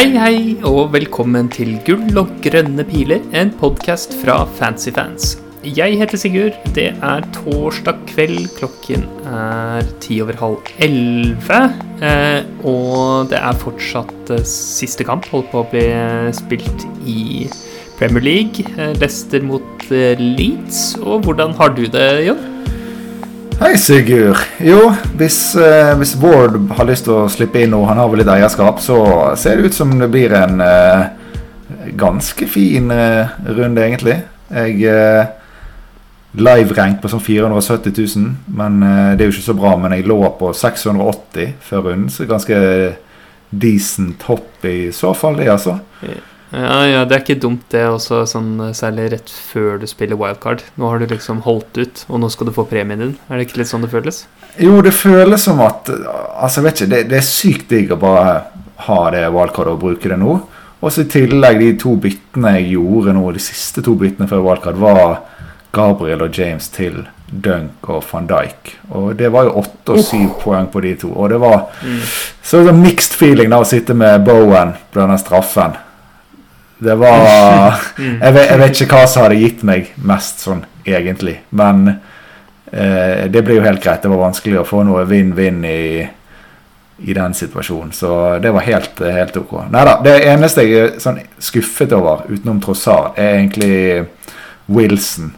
Hei, hei, og velkommen til Gull og grønne piler, en podkast fra Fancyfans. Jeg heter Sigurd. Det er torsdag kveld. Klokken er ti over halv elleve. Eh, og det er fortsatt eh, siste kamp. Holder på å bli spilt i Premier League. Eh, Leicester mot Leeds. Og hvordan har du det, Jon? Hei, Sigurd. Jo, hvis, eh, hvis Bård har lyst til å slippe inn og han har vel litt eierskap, så ser det ut som det blir en eh, ganske fin eh, runde, egentlig. Jeg eh, live-rank på sånn 470 000, men eh, det er jo ikke så bra. Men jeg lå på 680 før runden, så ganske decent hopp i så fall, det, altså. Ja, ja, det er ikke dumt det også, sånn, særlig rett før du spiller wildcard. Nå har du liksom holdt ut, og nå skal du få premien din. Er det ikke litt sånn det føles? Jo, det føles som at Altså, jeg vet ikke, det, det er sykt digg å bare ha det wildcardet og bruke det nå. Og så i tillegg de to byttene jeg gjorde nå, de siste to byttene før wildcard, var Gabriel og James til Dunk og van Dijk. Og det var jo åtte og syv poeng på de to. Og det var så det var mixed feeling da å sitte med Bowen på denne straffen. Det var jeg vet, jeg vet ikke hva som hadde gitt meg mest sånn egentlig. Men eh, det ble jo helt greit. Det var vanskelig å få noe vinn-vinn i, i den situasjonen. Så det var helt, helt ok. Nei da. Det eneste jeg er sånn skuffet over, utenom Trossard, er egentlig Wilson.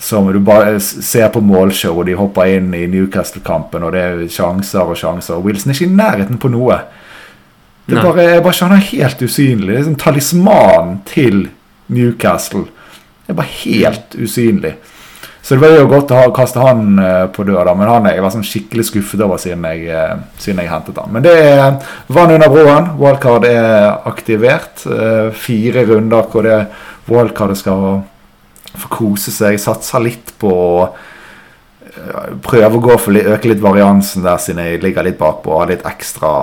Som du bare ser på målshow, og de hopper inn i Newcastle-kampen, og det er sjanser og sjanser. Wilson er ikke i nærheten på noe. Det er bare, jeg bare skjønner er helt usynlig. Det er sånn talismanen til Newcastle. Det er bare helt usynlig. Så det var jo godt å ha, kaste han eh, på døra, men han jeg var sånn skikkelig skuffet over siden jeg, eh, siden jeg hentet han. Men det er vann under broen. Wildcard er aktivert. Eh, fire runder hvor det wildcardet skal få kose seg. Satser litt på å eh, prøve å gå for øke litt variansen der siden jeg ligger litt bakpå og har litt ekstra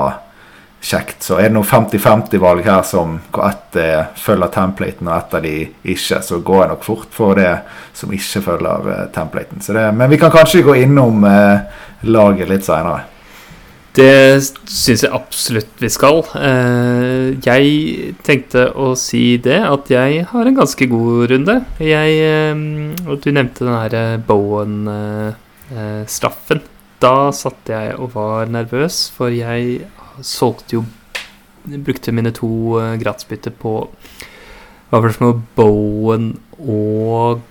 kjekt. Så er det noe 50-50-valg her som hvor ett eh, følger templaten og ett av de ikke, så går jeg nok fort for det som ikke følger eh, templaten. Det, men vi kan kanskje gå innom eh, laget litt seinere. Det syns jeg absolutt vi skal. Eh, jeg tenkte å si det, at jeg har en ganske god runde. Jeg eh, Du nevnte den her eh, Bowen-straffen. Da satt jeg og var nervøs, for jeg solgte jo Brukte mine to uh, gratisbytter på Hva var det for noe? Bowen og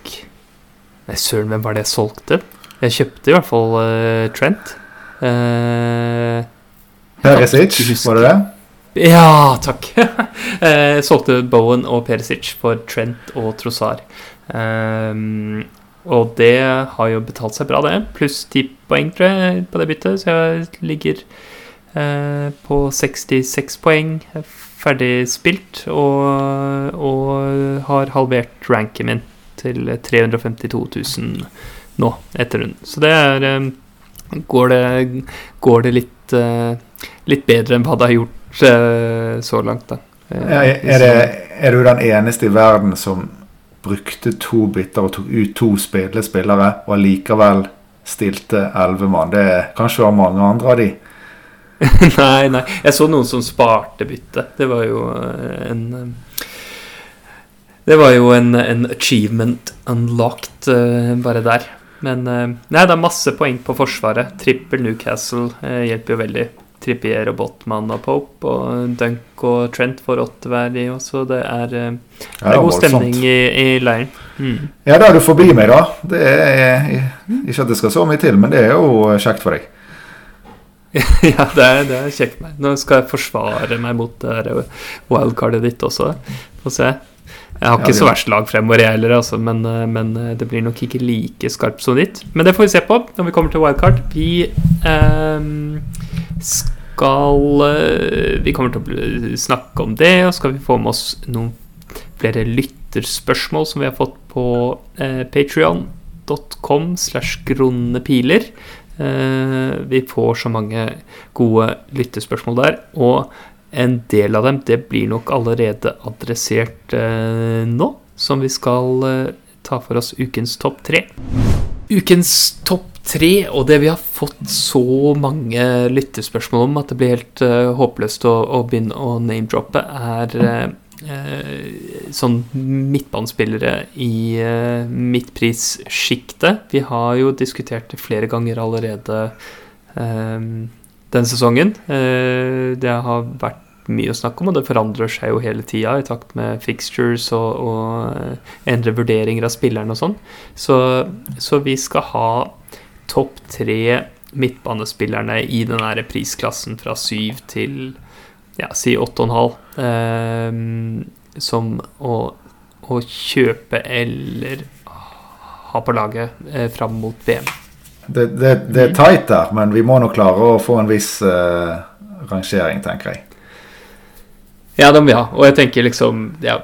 Nei, søren, hvem var det jeg solgte? Jeg kjøpte i hvert fall uh, Trent. Uh, Perisic, var det det? ja, takk. Jeg solgte Bowen og Perisic for Trent og Trossar. Ehm, og det har jo betalt seg bra, det. Pluss ti poeng tror jeg, på det byttet, så jeg ligger på 66 poeng ferdig spilt. Og, og har halvert ranken min til 352 000 nå, etter runden. Så det er eh, Går det, går det litt, eh, litt bedre enn hva det har gjort eh, så langt, da. Eh, Ja, er, det, er du den eneste i verden som brukte to bytter og tok ut to spille spillere, og allikevel stilte elleve mann? Det er kanskje var mange andre av de. nei, nei. Jeg så noen som sparte bytte. Det var jo eh, en eh, Det var jo en, en achievement unlocked eh, bare der. Men nei, det er masse poeng på Forsvaret. Trippel Newcastle hjelper jo veldig. Trippier og Botman og Pope og Dunk og Trent får åtte hver, også. Det er, det Ja, er god voldsomt. stemning i, i leiren. Mm. Ja, det er du forbi meg, da. Det er Ikke at det skal så mye til, men det er jo kjekt for deg. ja, det er, det er kjekt. Med. Nå skal jeg forsvare meg mot det wildcardet ditt også. Få se. Jeg har ikke ja, så verst lag fremover, jeg heller, altså, men, eh, men eh, det blir nok ikke like skarpt som ditt. Men det får vi se på når vi kommer til wildcard. Vi eh, skal Vi kommer til å snakke om det, og skal vi få med oss noen flere lytterspørsmål som vi har fått på eh, Patreon.com slash gronnepiler. Eh, vi får så mange gode lyttespørsmål der, og en del av dem det blir nok allerede adressert eh, nå, som vi skal eh, ta for oss ukens topp tre. Ukens topp tre, og det vi har fått så mange lyttespørsmål om at det blir helt håpløst å, å, begynne å name-droppe, er sånn midtbanespillere i eh, midtprissjiktet. Vi har jo diskutert det flere ganger allerede denne sesongen. det har vært mye å snakke om, og det forandrer seg jo hele tida i takt med fixtures og, og eh, endre vurderinger av spillerne og sånn. Så, så, vi skal ha topp tre midtbanespillerne i den prisklassen fra syv til ja, si åtte og en halv. Eh, som å, å, kjøpe eller ha på laget eh, fram mot VM. Det, det, det, er tight der, men vi må nå klare å få en viss eh, rangering, tenker jeg. Ja, det må vi ha. Og jeg tenker liksom ja,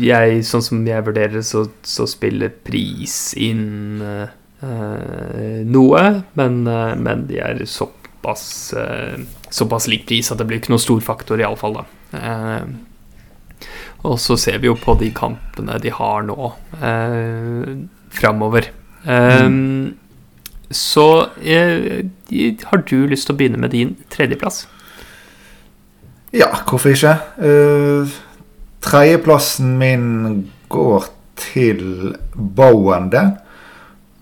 jeg, Sånn som jeg vurderer det, så, så, spiller pris inn eh, noe, men, uh, men, de er såpass uh, såpass lik pris at det blir ikke noen stor faktor, iallfall, Eh, og så ser vi jo på de kampene de har nå, eh, framover. Mm. Så har du lyst til å begynne med din tredjeplass? Ja, hvorfor ikke? Uh, Tredjeplassen min går til Bowen, det.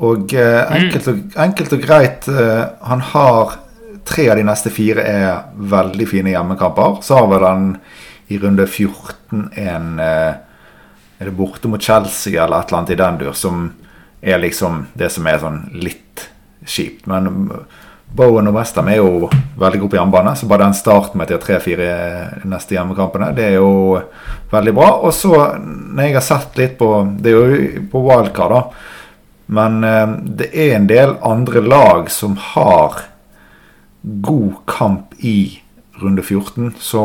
Og uh, enkelt, og, enkelt, og, greit, uh, han har tre av de neste fire er veldig fine hjemmekamper. Så har vi den i runde 14 en Er det borte mot Chelsea eller et eller annet i den dur, som er liksom det som er sånn litt kjipt. Men Bowen og Westham er jo veldig gode på jernbane, så bare den starten med de tre-fire neste hjemmekampene, det er jo veldig bra. Og så, når jeg har sett litt på Det er jo på wildcard, da. Men eh, det er en del andre lag som har god kamp i runde 14, så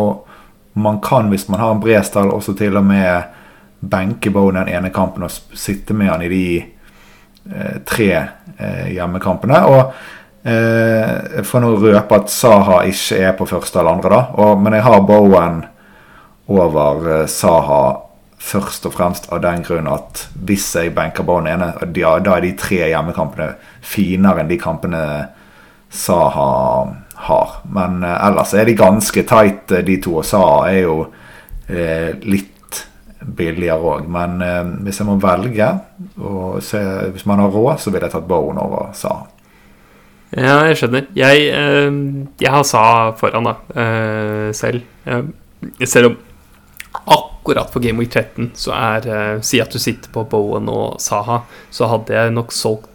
man kan, hvis man har en bred stall, også til og med benke Bowen den ene kampen og sitte med han i de eh, tre eh, hjemmekampene. Og Eh, for nå røpe at Saha ikke er på første eller andre, da. Og, men jeg har Bowen over eh, Saha først og fremst av den grunn at hvis jeg benker Bowen ene, da er de tre hjemmekampene finere enn de kampene Saha har. Men eh, ellers er de ganske tight, eh, de to. Og Saha er jo eh, litt billigere òg. Men hvis jeg må velge, og se, hvis man har råd, så ville jeg tatt Bowen over Saha. Ja, jeg skjønner. Jeg, jeg har sa foran, da, selv. Selv om akkurat på Game Week 13 så er Si at du sitter på Bowen og Saha, så hadde jeg nok solgt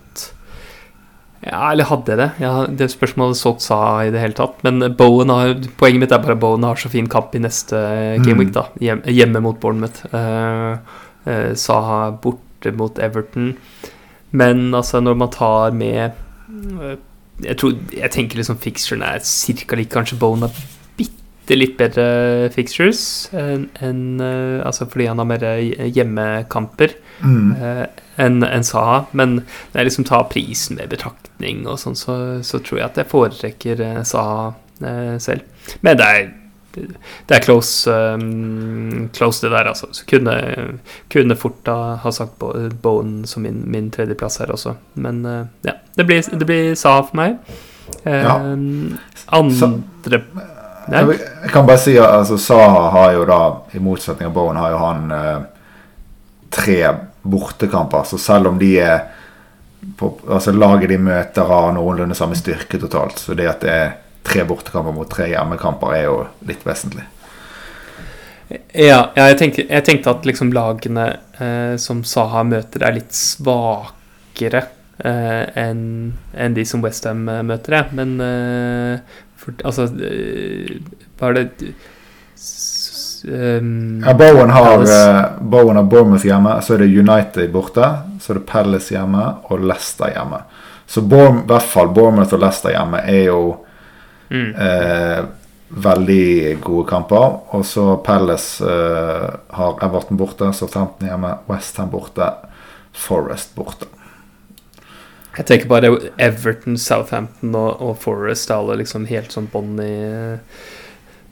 ja, eller hadde jeg det? Ja, det spørsmålet Salt sa i det hele tatt. Men Bowen har, poenget mitt er bare at Bowen har så fin kamp i neste gameweek, mm. da. Hjemme, hjemme mot Bournemouth. Uh, uh, Saha borte mot Everton. Men altså, når man tar med uh, jeg, tror, jeg tenker liksom fixturene er ca. lik. Kanskje Bowen har bitte litt bedre fixtures enn en, Altså fordi han har mer hjemmekamper mm. Enn en Saha. Men når jeg liksom tar prisen med betraktning og sånn, så, så, tror jeg at jeg foretrekker uh, Saha selv. Men det er det er close, um, close det der, altså. Så kunne, kunne fort da ha sagt Bone som min, min tredjeplass her også. Men uh, ja, det blir, det blir Sa for meg. Eh, ja. Andre ja. Jeg kan bare si at altså, Saha har jo da, i motsetning av Bone, har jo han eh, tre bortekamper. Så selv om de er på, altså Laget de møter, har noenlunde samme styrke totalt. Så det at det er tre bortekamper mot tre hjemmekamper er jo litt vesentlig. Ja, jeg, tenkte, jeg tenkte at liksom lagene eh, som Saha møter, er litt svakere eh, enn en de som Westham eh, møter, jeg. Men eh, for, altså Hva Var det um, ja, Bowen har, uh, Bowen har Bournemouth hjemme, så er det United borte. Så er det Palace hjemme og Leicester hjemme. Så Bournemouth, i hvert fall Bournemouth og Leicester hjemme er jo Mm. uh, veldig gode kamper. Og så Palace uh, har Everton borte, Southampton hjemme, Westham borte, Forest borte. Jeg tenker bare Everton, Southampton og, og Forest er alle liksom helt sånn bånd i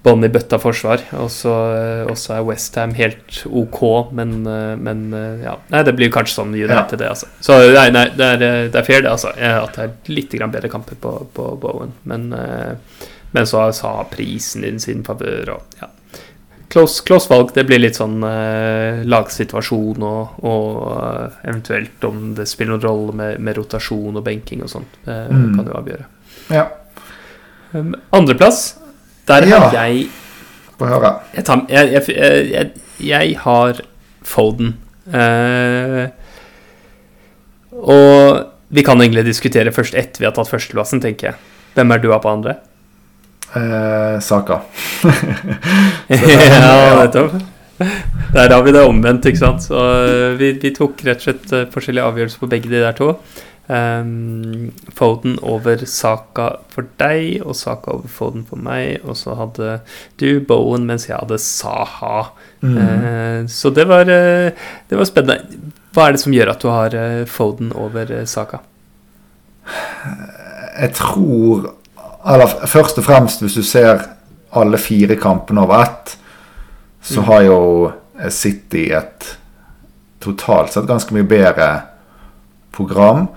bånn i bøtta forsvar. Og så eh, er Westham helt OK, men, eh, men eh, ja. Nei, det blir kanskje sånn United, det, altså. Så nei, nei det, er, det er fair, det, altså. At det er litt grann bedre kamper på, på Bowen. Men, men så har prisen i sin favør og ja. Close, close, valg. Det blir litt sånn eh, lagsituasjon og, og uh, eventuelt om det spiller noen rolle med, med rotasjon og benking og sånt. Det mm. kan jo avgjøre. Ja. Um, Andreplass der ja. har jeg Få høre. Jeg, tar, jeg, jeg, jeg, har Foden. Uh, og vi kan egentlig diskutere først etter vi har tatt førsteplassen, tenker jeg. Hvem er du av på andre? Eh, Saka. ja, nettopp. Der har vi det omvendt, ikke sant. Så uh, vi, vi, tok rett og slett uh, forskjellige avgjørelser på begge de der to. Um, Foden over Saka for deg, og Saka over Foden for meg. Og så hadde du Bowen, mens jeg hadde Saha. Mm. Uh, så det var, uh, det var, spennende. Hva er det som gjør at du har uh, Foden over Saka? Jeg tror Eller først og fremst, hvis du ser alle fire kampene over ett, så mm. har jo City et totalt sett ganske mye bedre program.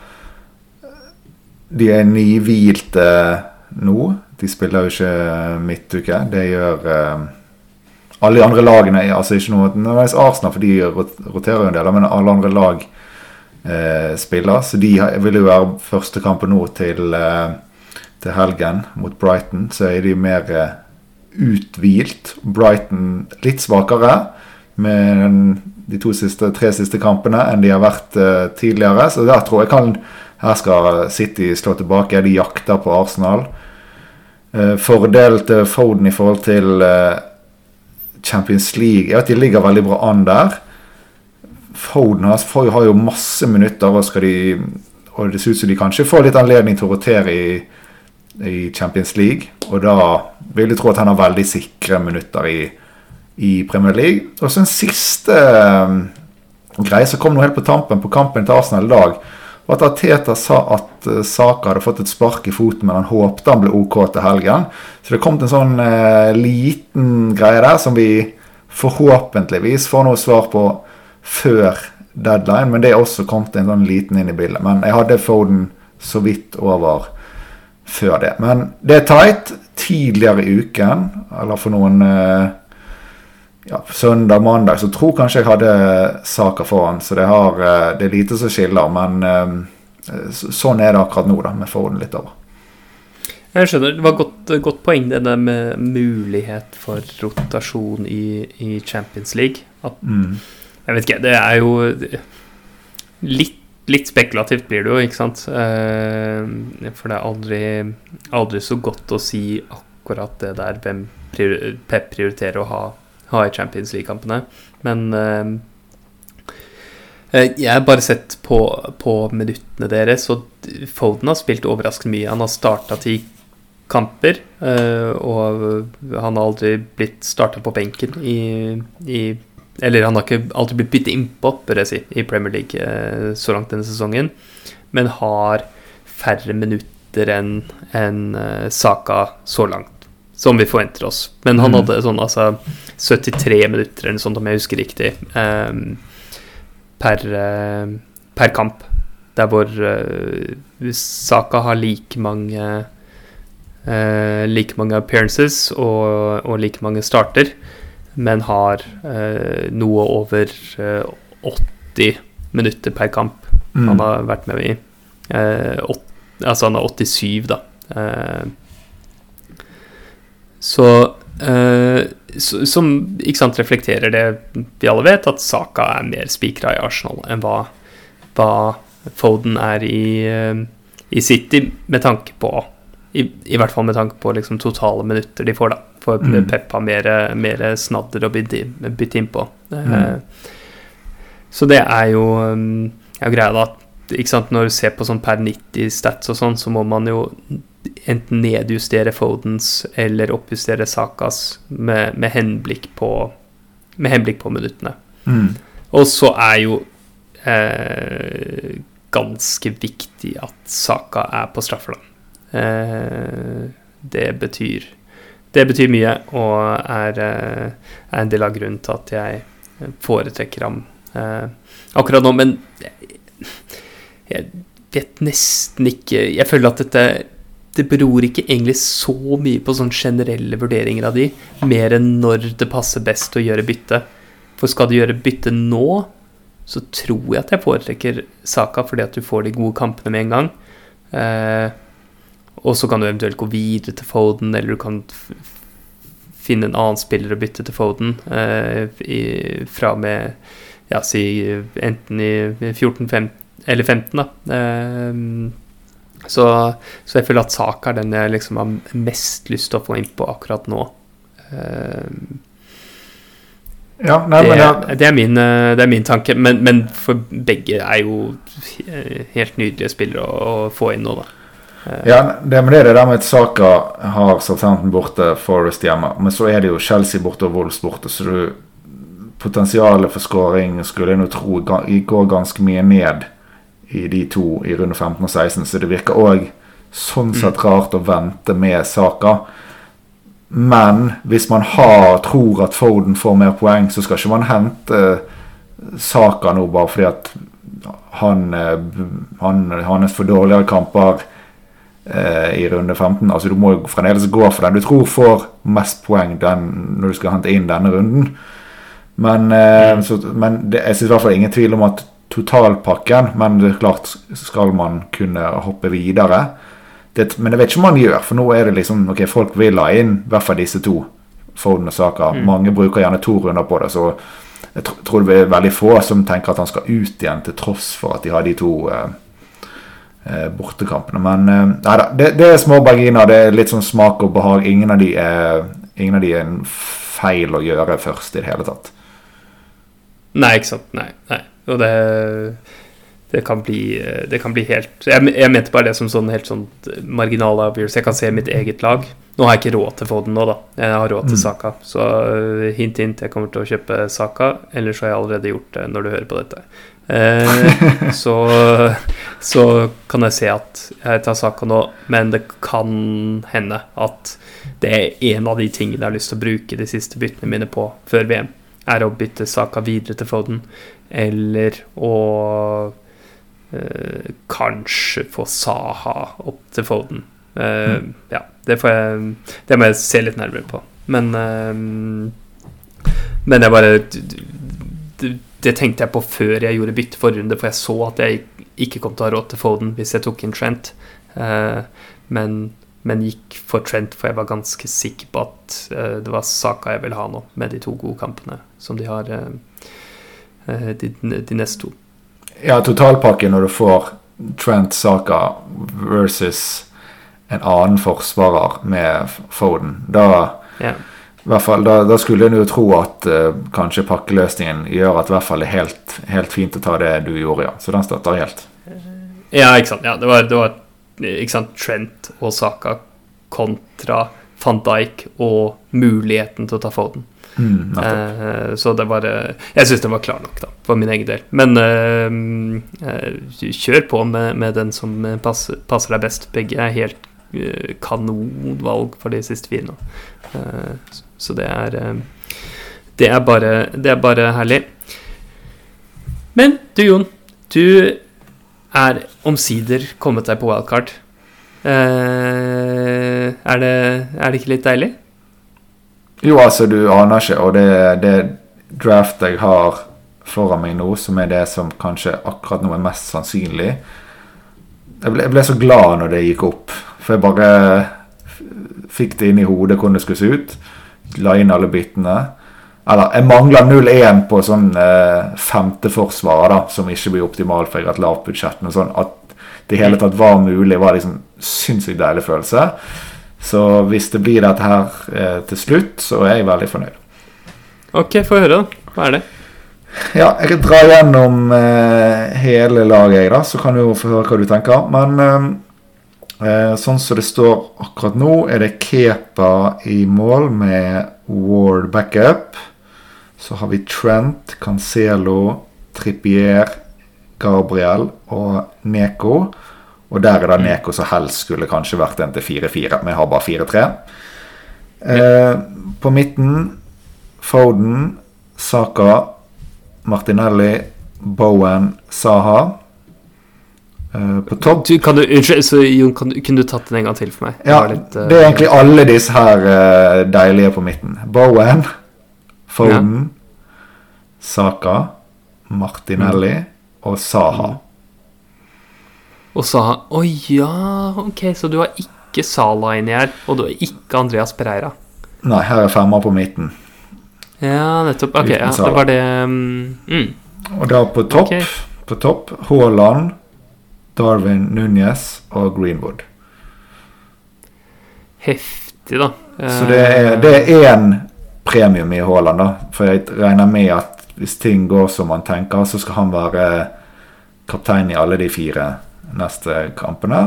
De er nyhvilte nå. De spiller jo ikke midtuke. Det gjør eh, alle de andre lagene. altså ikke noe nødvendigvis Arsenal, for de roterer jo en del, men alle andre lag eh, spiller. Så de vil jo være første kampen nå til, eh, til, helgen mot Brighton. Så er de mer uthvilt. Brighton litt svakere med de to siste, tre siste kampene enn de har vært tidligere. Så der tror jeg kan her skal City slå tilbake. De jakter på Arsenal. Eh, fordel til Foden i forhold til eh, Champions League er at de ligger veldig bra an der. Foden har, jo masse minutter, og, de, og det ser ut som de kanskje får litt anledning til å rotere i, i Champions League. Og da vil jeg tro at han har veldig sikre minutter i, i Premier League. Og så en siste um, greie som kom nå helt på tampen på kampen til Arsenal i dag og at Ateta sa at uh, Saka hadde fått et spark i foten, men han håpte han ble OK til helgen. Så det kom til en sånn uh, liten greie der som vi forhåpentligvis får noe svar på før deadline. Men det er også kommet en sånn liten inn i bildet. Men jeg hadde Foden så vidt over før det. Men det er tight. Tidligere i uken, eller for noen uh, ja, søndag, mandag, så tror kanskje jeg hadde saker foran. Så det, har, eh, det er lite som skiller. Men eh, sånn er det akkurat nå, da, med den litt over. Jeg skjønner. Det var godt, godt poeng, det der med mulighet for rotasjon i, i Champions League. At, mm. Jeg vet ikke, det er jo litt, litt spekulativt blir det jo, ikke sant. Eh, for det er aldri, aldri så godt å si akkurat det der hvem Pep prioriterer å ha ha i Champions League-kampene. Men uh, jeg har bare sett på, på, minuttene deres, og Foden har spilt overraskende mye. Han har starta ti kamper, uh, og han har aldri blitt starta på benken i, i, Eller han har ikke alltid blitt byttet innpå, bør jeg si, i Premier League så langt denne sesongen, men har færre minutter enn en, Saka så langt som vi forventer oss. Men han mm. hadde sånn altså 73 minutter eller noe sånt, om jeg husker riktig, um, per, uh, per, kamp. Der hvor uh, Saka har like mange uh, like mange appearances og, og, like mange starter, men har noe over 80 minutter per kamp mm. han har vært med i. altså han har 87, da. Så eh, Som ikke sant, reflekterer det vi alle vet, at Saka er mer spikra i Arsenal enn hva, hva Foden er i, eh, i, City, med tanke på i, i, hvert fall med tanke på liksom, totale minutter de får, da. For mm. Pep har mer, mer snadder å bytte, bytte innpå. Mm. Eh, så det er jo, mm, er greia, da. Ikke sant, når du ser på sånn per 90 stats og sånn, så må man jo enten nedjustere Fodens eller oppjustere Sakas med, med, henblikk, på, med henblikk på minuttene. Mm. Og så er jo eh, ganske viktig at Saka er på straffer, Eh, det betyr det betyr mye og er, eh, er en del av grunnen til at jeg foretrekker ham eh, akkurat nå. Men jeg vet nesten ikke Jeg føler at dette det beror ikke egentlig så mye på sånne generelle vurderinger av de, mer enn når det passer best å gjøre bytte. For skal du gjøre bytte nå, så tror jeg at jeg foretrekker Saka fordi at du får de gode kampene med en gang. Eh, og så kan du eventuelt gå videre til Foden, eller du kan finne en annen spiller å bytte til Foden eh, i, fra med ja, si enten i 14-15 eller 15, da. Eh, så, så, jeg føler at Saka er den jeg liksom har mest lyst til å få inn på akkurat nå. Uh, ja, nei, det, ja. det, er min, eh, det, er min, tanke, men, men, for begge er jo helt nydelige spillere å, å få inn nå, da. Uh, ja, det, men det er det der med at Saka har Southampton borte, Forest hjemme. Men så er det jo Chelsea borte og Wolves borte, så du, potensialet for skåring skulle jeg nå tro går ganske mye ned i de to i runde 15 og 16, så det virker òg sånn sett mm. rart å vente med saka. Men hvis man har, tror at Foden får mer poeng, så skal ikke man hente saka nå bare fordi at han, eh, han, hans for dårligere kamper eh, i runde 15. Altså Du må jo fremdeles gå for den du tror får mest poeng den, når du skal hente inn denne runden. Men, eh, mm. så, men det, jeg syns i hvert fall ingen tvil om at totalpakken, men det er klart skal man kunne hoppe videre. Det, men jeg vet ikke om man gjør, for nå er det liksom Ok, folk vil ha inn i hvert fall disse to. Foden og Saka. Mm. Mange bruker gjerne to runder på det, så jeg tror det er veldig få som tenker at han skal ut igjen, til tross for at de har de to eh, eh bortekampene. Men eh, nei da, det, det, er små berginer. Det er litt sånn smak og behag. Ingen av de er, ingen av de er en feil å gjøre først i det hele tatt. Nei, ikke sant. Nei. nei. Og det, det, kan, bli, det kan bli helt jeg, jeg, mente bare det som sånn helt sånn marginal avgjørelse. Jeg kan se mitt eget lag. Nå har jeg ikke råd til å få den nå, da. Jeg har råd til mm. Saka. Så eh, hint, hint, jeg kommer til å kjøpe Saka. Ellers har jeg allerede gjort det når du hører på dette. Eh, så, så, kan jeg se at jeg tar Saka nå, men det kan hende at det er en av de tingene jeg har lyst til å bruke de siste byttene mine på før VM er å bytte Saka videre til Foden, eller å eh, kanskje få Saha opp til Foden. Eh, mm. Ja, det, får jeg, det må jeg se litt nærmere på. Men eh, Men jeg bare det, det, tenkte jeg på før jeg gjorde bytte forrige runde, for jeg så at jeg ikke kom til å ha råd til Foden hvis jeg tok inn Trent. Uh, men men gikk for Trent, for jeg var ganske sikker på at uh, det var saka jeg ville ha nå, med de to gode kampene som de har, uh, de, de, neste to. Ja, totalpakken når du får Trent Saka versus en annen forsvarer med Foden, da ja. hvert fall, da, da skulle en jo tro at uh, kanskje pakkeløsningen gjør at i hvert fall det er helt, helt fint å ta det du gjorde, ja. Så den støtter helt. Ja, ikke sant. Ja, det var, det var ikke sant, Trent og Saka kontra van Dijk og muligheten til å ta Foden. Mm, eh, så det var Jeg syns den var klar nok, da, for min egen del. Men eh, eh kjør på med, med, den som passer, passer, deg best. Begge er helt eh, kanonvalg for de siste fire nå. Eh, så det er eh, det er, bare, det er bare herlig. Men du, Jon. Du er omsider kommet deg på wildcard. Eh, er, det, er, det, ikke litt deilig? Jo, altså, du aner ikke. Og det, det draft jeg har foran meg nå, som er det som kanskje akkurat nå er mest sannsynlig Jeg ble, jeg ble så glad når det gikk opp, for jeg bare fikk det inn i hodet hvordan det skulle se ut. La inn alle bitene. Eller jeg mangler 0-1 på sånn eh, femteforsvar, da, som ikke blir optimalt, for jeg har et lavt budsjett. Men sånn at det hele tatt var mulig, var liksom sinnssykt deilig følelse. Så hvis det blir dette her eh, til slutt, så er jeg veldig fornøyd. Ok, få høre, da. Hva er det? Ja, jeg kan dra gjennom eh, hele laget, jeg, da, så kan du jo få høre hva du tenker. Men eh, eh, sånn som det står akkurat nå, er det Kepa i mål med Ward backup. Så har vi Trent, Cancelo, Trippier, Gabriel og Neko. Og der er det mm. Neko som helst skulle kanskje vært en til 4-4. Vi har bare 4-3. Eh, på midten Foden, Saka, Martinelli, Bowen, Saha. Eh, på topp Du, kan du, unnskyld, så Jon, kan du, kunne du tatt den en gang til for meg? Ja, litt, uh, det er egentlig alle disse her uh, deilige på midten. Bowen, Foden, Saka, Martinelli og Saha. Og sa Å ja, ok, så du har ikke Sala inni her, og du har ikke Andreas Pereira. Nei, her er femmer på midten. Ja, nettopp. Ok, ja, det var det mm, mm. Og da på topp, okay. på topp Haaland, Darwin Núñez og Greenwood. Heftig, da. Så det er, det er én premium i Haaland, da. For jeg regner med at hvis ting går som man tenker, så skal han være kaptein i alle de fire neste kampene.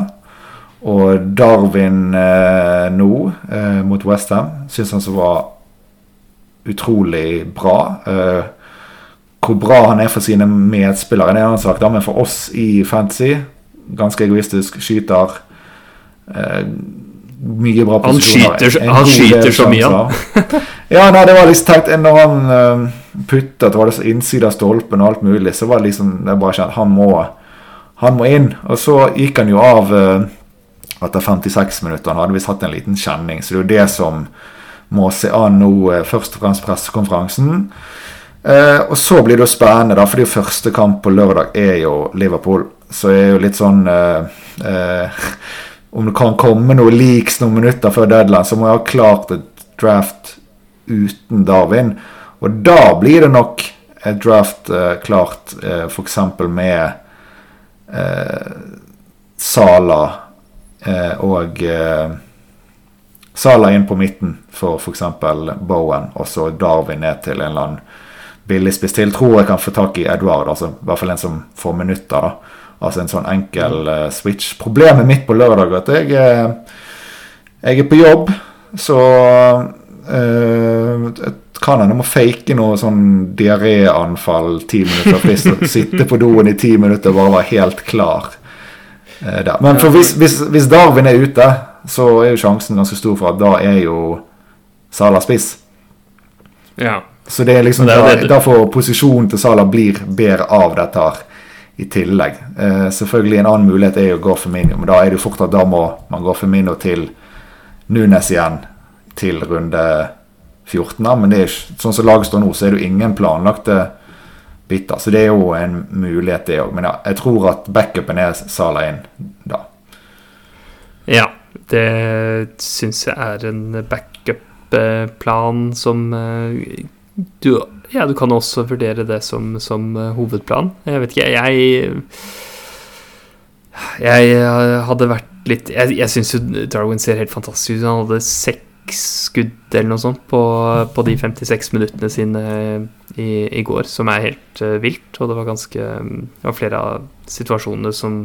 Og Darwin eh, nå eh, mot Westham syns han så var utrolig bra. Eh, hvor bra han er for sine medspillere, det er en annen sak, da, men for oss i Fantasy Ganske egoistisk. Skyter. Eh, mye bra Han posisjoner. skyter- en han skyter så mye, han. ja, nei, det var liksom tenkt Når han uh, puttet, var det så innside av stolpen og alt mulig, så var det liksom det bare kjent, han må, han må inn. Og så gikk han jo av eh, etter 56 minutter. Han hadde visst hatt en liten kjenning, så det er jo det som må se an nå, eh, først og fremst pressekonferansen. Uh, og så blir det jo spennende, da, fordi første kamp på lørdag er jo Liverpool. Så er jo litt sånn uh, uh, Om det kan komme noe leaks noen minutter før deadline, så må jeg ha klart et draft uten Darwin. Og da blir det nok et draft klart eh, f.eks. med Sala eh, og eh, Sala inn på midten for f.eks. Bowen, og så Darwin ned til en eller annen billigspiss til. Tror jeg kan få tak i Edward, altså i hvert fall en som får minutter. da Altså en sånn enkel eh, switch. Problemet mitt på lørdag er at jeg, eh, jeg er på jobb, så eh, jeg kan hende jeg må fake noe sånn diaréanfall ti minutter frist. og Sitte på doen i ti minutter og bare være helt klar. eh, der. Men for hvis, hvis, hvis Darwin er ute, så er jo sjansen ganske stor for at da er jo Sala spiss. Ja. Så det er liksom Det er derfor posisjonen til Sala blir bedre av dette her i tillegg. Eh, selvfølgelig en annen mulighet er jo å gå for Minio, men da er det jo fort at da må man gå for Minio til Nunes igjen til runde 14. Men det er ikke, sånn som laget står nå, så er det jo ingen planlagte biter. Så det er jo en mulighet, det òg. Men ja, jeg tror at backupen er Sala inn da. ja. Det syns jeg er en backup-plan som eh, du Ja, du kan også vurdere det som, som eh, hovedplan. Jeg vet ikke, jeg Jeg hadde vært litt Jeg, jeg syns jo Darwin ser helt fantastisk ut. Han hadde seks skudd eller noe sånt på, på de 56 minuttene sine i, i går, som er helt eh, vilt. Og det var ganske Det var flere av situasjonene som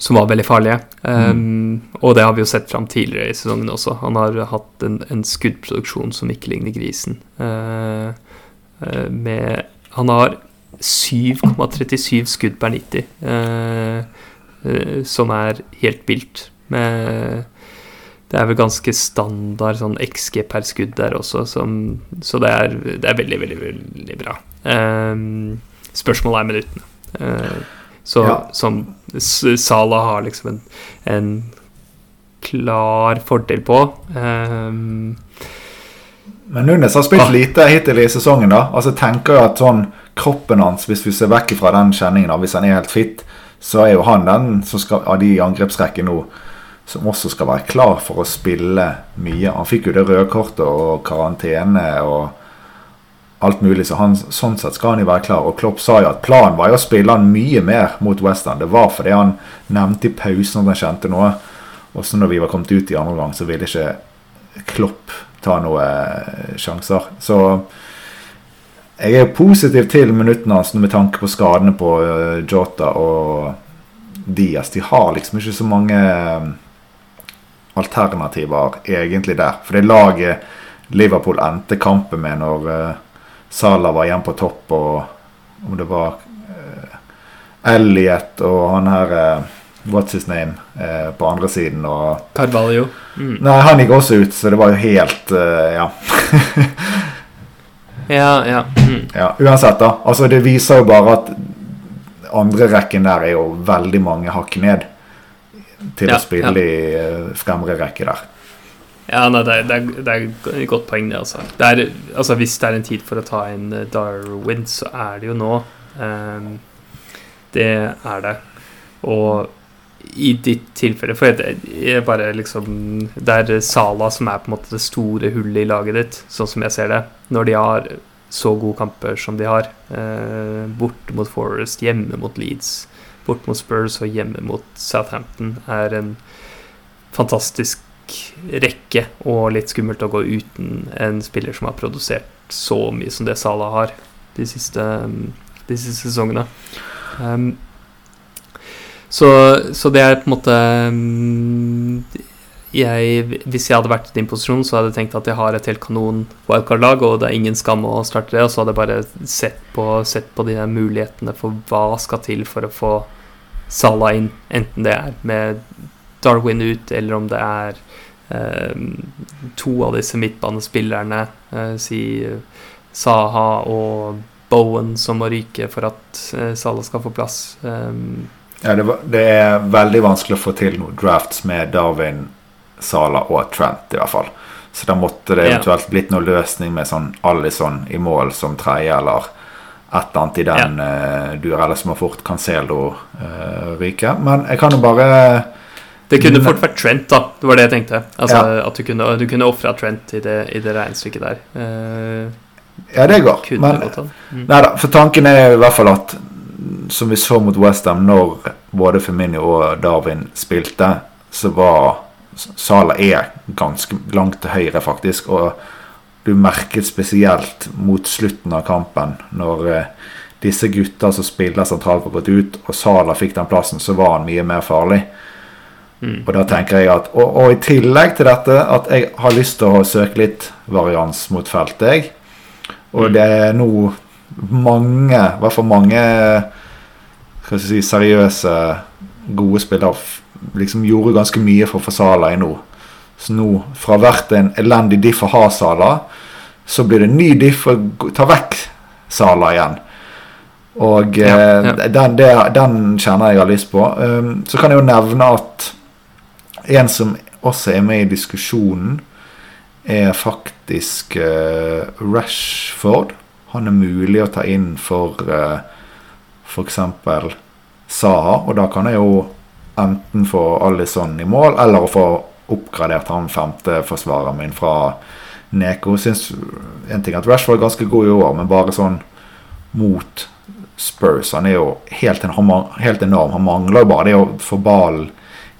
som var veldig farlige. Um, Og det har vi jo sett fram tidligere i sesongen også. Han har hatt en, en skuddproduksjon som ikke ligner grisen. Uh, uh, med Han har 7,37 skudd per 90, uh, uh, som er helt vilt. Med det er vel ganske standard sånn XG per skudd der også, som, så det er, det er veldig, veldig, veldig bra. Um, spørsmålet er minuttene. Uh, så Ja. som Sala har liksom en, en klar fordel på. Um, Men Nunes har spilt Ah. lite hittil i sesongen. da Altså tenker jo at sånn Kroppen hans, hvis vi ser vekk fra den kjenningen, da hvis han er helt fit, så er jo han den som skal, av de i angrepsrekken nå som også skal være klar for å spille mye. Han fikk jo det røde kortet og karantene og alt mulig, så han, sånn sett skal han jo være klar. Og Klopp sa jo at planen var jo å spille han mye mer mot Western. Det var fordi han nevnte i pausen at han kjente noe. Og så når vi var kommet ut i andre gang, så ville ikke Klopp ta noen sjanser. Så jeg er positiv til minuttene hans med tanke på skadene på eh, Jota og Diaz. De har liksom ikke så mange eh, alternativer egentlig der. For det laget Liverpool endte kampen med når eh, Salah var igjen på topp, og om det var uh, Elliot og han her eh, What's his name eh, på andre siden. Og Carvalho. Mm. Nei, han gikk også ut, så det var jo helt uh, Ja. Ja, ja. Mm. ja. Uansett, da. Altså, det viser jo bare at andre rekken der er jo veldig mange hakk ned til Ja, å spille i eh, fremre rekke der. Ja, nei, det, er, det, er, et godt poeng, det, altså. Det er, altså. Hvis det er en tid for å ta inn eh, Darwin, så er det jo nå. Um, det er det. Og i ditt tilfelle For jeg, jeg bare liksom Det er Sala som er på en måte det store hullet i laget ditt, sånn som jeg ser det. Når de har så gode kamper som de har. Eh, borte mot Forest, hjemme mot Leeds, bort mot Spurs og hjemme mot Southampton er en fantastisk rekke og litt skummelt å gå uten en spiller som har produsert så mye som det Salah har de siste, de siste sesongene. Um, så, så det er på en måte um, jeg, Hvis jeg hadde vært i din posisjon, så hadde jeg tenkt at jeg har et helt kanon wildcard-lag, og det er ingen skam å starte det. Og så hadde jeg bare sett på, sett på de mulighetene for hva skal til for å få Salah inn, enten det er med Darwin ut, eller om det er eh, to av disse midtbanespillerne, eh, si Saha og Bowen, som må ryke for at eh, Salah skal få plass. Um, Ja, det, det er veldig vanskelig å få til noen drafts med Darwin, Sala og Trent, i hvert fall. Så da måtte det Ja. eventuelt blitt noen løsning med sånn Alison i mål som tredje, eller et eller annet i den ja. duer, eller som har fort Cancelo uh, ryke. Men jeg kan jo bare Det kunne fort vært Trent, da. Det var det jeg tenkte. Altså, Ja. At du kunne, du kunne ofra Trent i det, i det regnestykket der. Uh, Ja, det går. Men. Mm. Nei da, for tanken er i hvert fall at som vi så mot Westham, når både Firmino og Darwin spilte, så var Sala er ganske langt til høyre, faktisk. Og du merket spesielt mot slutten av kampen, når eh, disse gutta som spiller sentralt, var gått ut, og Sala fikk den plassen, så var han mye mer farlig. Mm. Og da tenker jeg at og, og i tillegg til dette at jeg har lyst til å søke litt varians mot feltet, jeg. Og Mm. det er nå mange, i hvert fall mange skal jeg si, seriøse, gode spillere liksom gjorde ganske mye for å få Sala i nå. Så nå, fra hvert en elendig diff å ha Sala, så blir det en ny diff å ta vekk Sala igjen. Og Ja, eh, ja. Den, det, den kjenner jeg har lyst på. Um, så kan jeg jo nevne at en som også er med i diskusjonen, er faktisk eh, Rashford. Han er mulig å ta inn for uh, f.eks. Saha, og da kan jeg jo enten få Alison i mål, eller å få oppgradert han femte forsvareren min fra Neko. Syns en ting at Rashford er ganske god i år, men bare sånn mot Spurs. Han er jo helt, en, helt enorm. Han mangler jo bare det å få ballen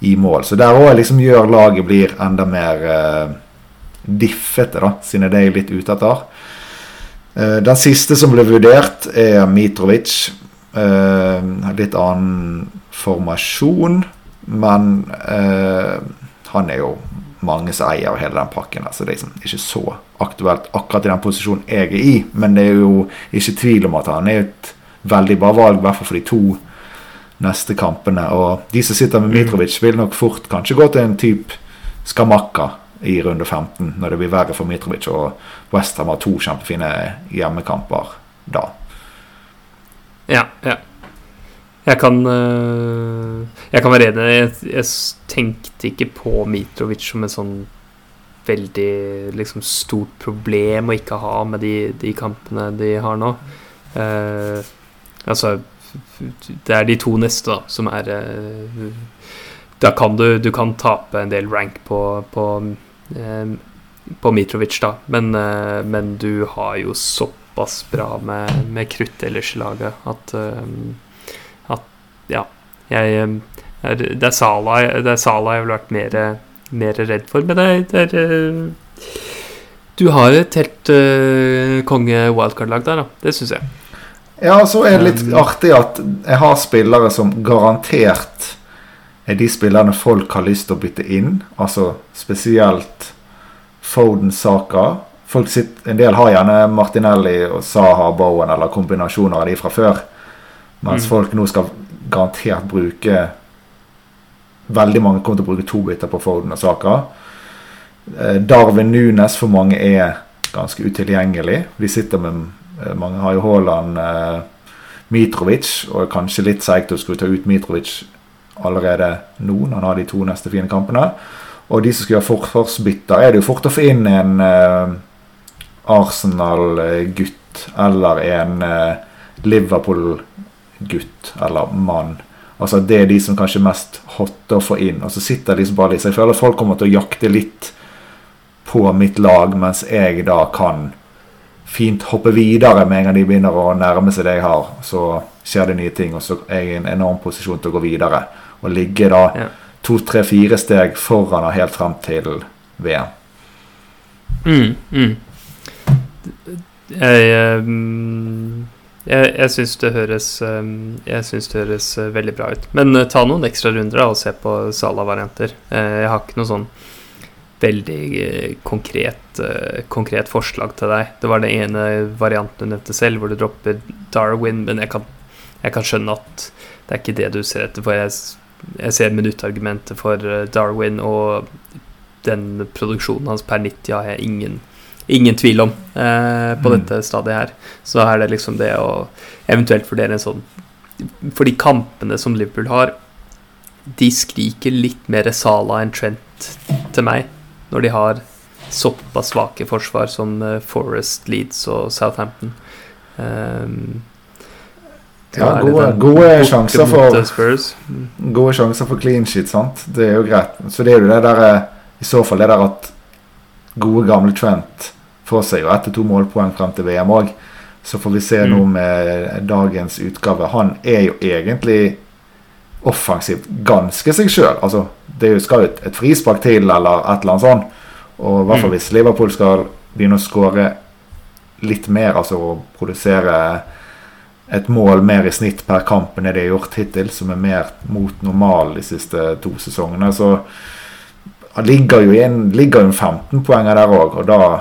i mål. Så der òg liksom gjør laget blir enda mer eh, diffete, da, siden det er litt ute etter. Eh, den siste som ble vurdert, er Mitrovic. Eh, litt annen formasjon, men eh, han er jo mange som eier hele den pakken. Altså Så det er liksom ikke så aktuelt akkurat i den posisjonen jeg er i. Men det er jo ikke tvil om at han er et veldig bra valg, i hvert fall for de to neste kampene. Og de som sitter med Mitrovic, vil nok fort kanskje gå til en type Skamakka i runde 15, når det blir verre for Mitrovic. Og Westham har to kjempefine hjemmekamper da. Ja, ja. Jeg kan, øh, jeg kan være enig. Jeg, jeg tenkte ikke på Mitrovic som et sånn veldig liksom, stort problem å ikke ha med de, de kampene de har nå. Uh, altså Det er de to neste, da, som er uh, Da kan du, du kan tape en del rank på, på, um, på Mitrovic, da, men, eh, men du har jo såpass bra med, med krutt ellers i laget at, eh, at Ja. Jeg, eh, det, er Sala, det er Sala jeg ville vært mer, mer redd for, men det, er- det er eh, Du har et helt uh, konge wildcard-lag der, da. Det syns jeg. Ja, så er det litt Um, artig at jeg har spillere som garantert er de spillerne folk har lyst til å bytte inn. Altså spesielt Foden Saka. En del har gjerne Martinelli og Saha Bowen eller kombinasjoner av de fra før. Mens Mm. folk nå skal garantert bruke veldig mange kommer til å bruke to biter på Foden og Saka. Eh, Darwin Nunes for mange er ganske utilgjengelig. De sitter med eh, Mange har jo Haaland, eh, Mitrovic, og kanskje litt seigt å skulle ta ut Mitrovic allerede nå, når han har de to neste fine kampene. Og de som skal gjøre forsvarsbytter, er det jo fort å få inn en Arsenal-gutt eller en Liverpool-gutt eller mann. Altså Det er de som kanskje er mest hotte å få inn. Og så sitter liksom bare litt Så jeg føler folk kommer til å jakte litt på mitt lag, mens jeg da kan fint hoppe videre med en gang de begynner å nærme seg det jeg har. Så skjer det nye ting, og så er jeg i en enorm posisjon til å gå videre. Og ligge da Ja. to, tre, fire steg foran og helt frem til VM. Mm, mm. Jeg, ehm, jeg, jeg syns det høres ehm, Jeg synes det høres eh, veldig bra ut. Men eh, ta noen ekstra runder og se på Sala-varianter. Eh, Jeg har ikke noe sånn veldig eh, konkret, eh, konkret forslag til deg. Det var den ene varianten du nevnte selv, hvor du dropper Darwin, men jeg kan, jeg kan skjønne at det er ikke det du ser etter. For jeg, jeg ser minuttargumentet for eh, Darwin, og den produksjonen hans per 90 har jeg ingen, ingen tvil om eh, på Mm. dette stadiet her. Så er det liksom det å eventuelt vurdere en sånn For de kampene som Liverpool har, de skriker litt mer Sala enn Trent til meg, når de har såpass svake forsvar som eh, Forest, Leeds og Southampton. Um, Ja, gode, gode sjanser for eh. Mm. Gode sjanser for clean shit, sant? Det er jo greit. Så det er jo det der eh, I så fall det der at gode, gamle Trent får seg jo ett til to målpoeng frem til VM òg. Så får vi se Mm. nå med dagens utgave. Han er jo egentlig offensivt ganske seg sjøl. Altså, det skal jo et, et frispark til eller et eller annet sånt. Og i hvert fall Mm. hvis Liverpool skal begynne å skåre litt mer, altså å produsere et mål mer i snitt per kamp enn det de har gjort hittil, som er mer mot normal de siste to sesongene. Så han ligger jo en, ligger en 15-poenger der òg, og da,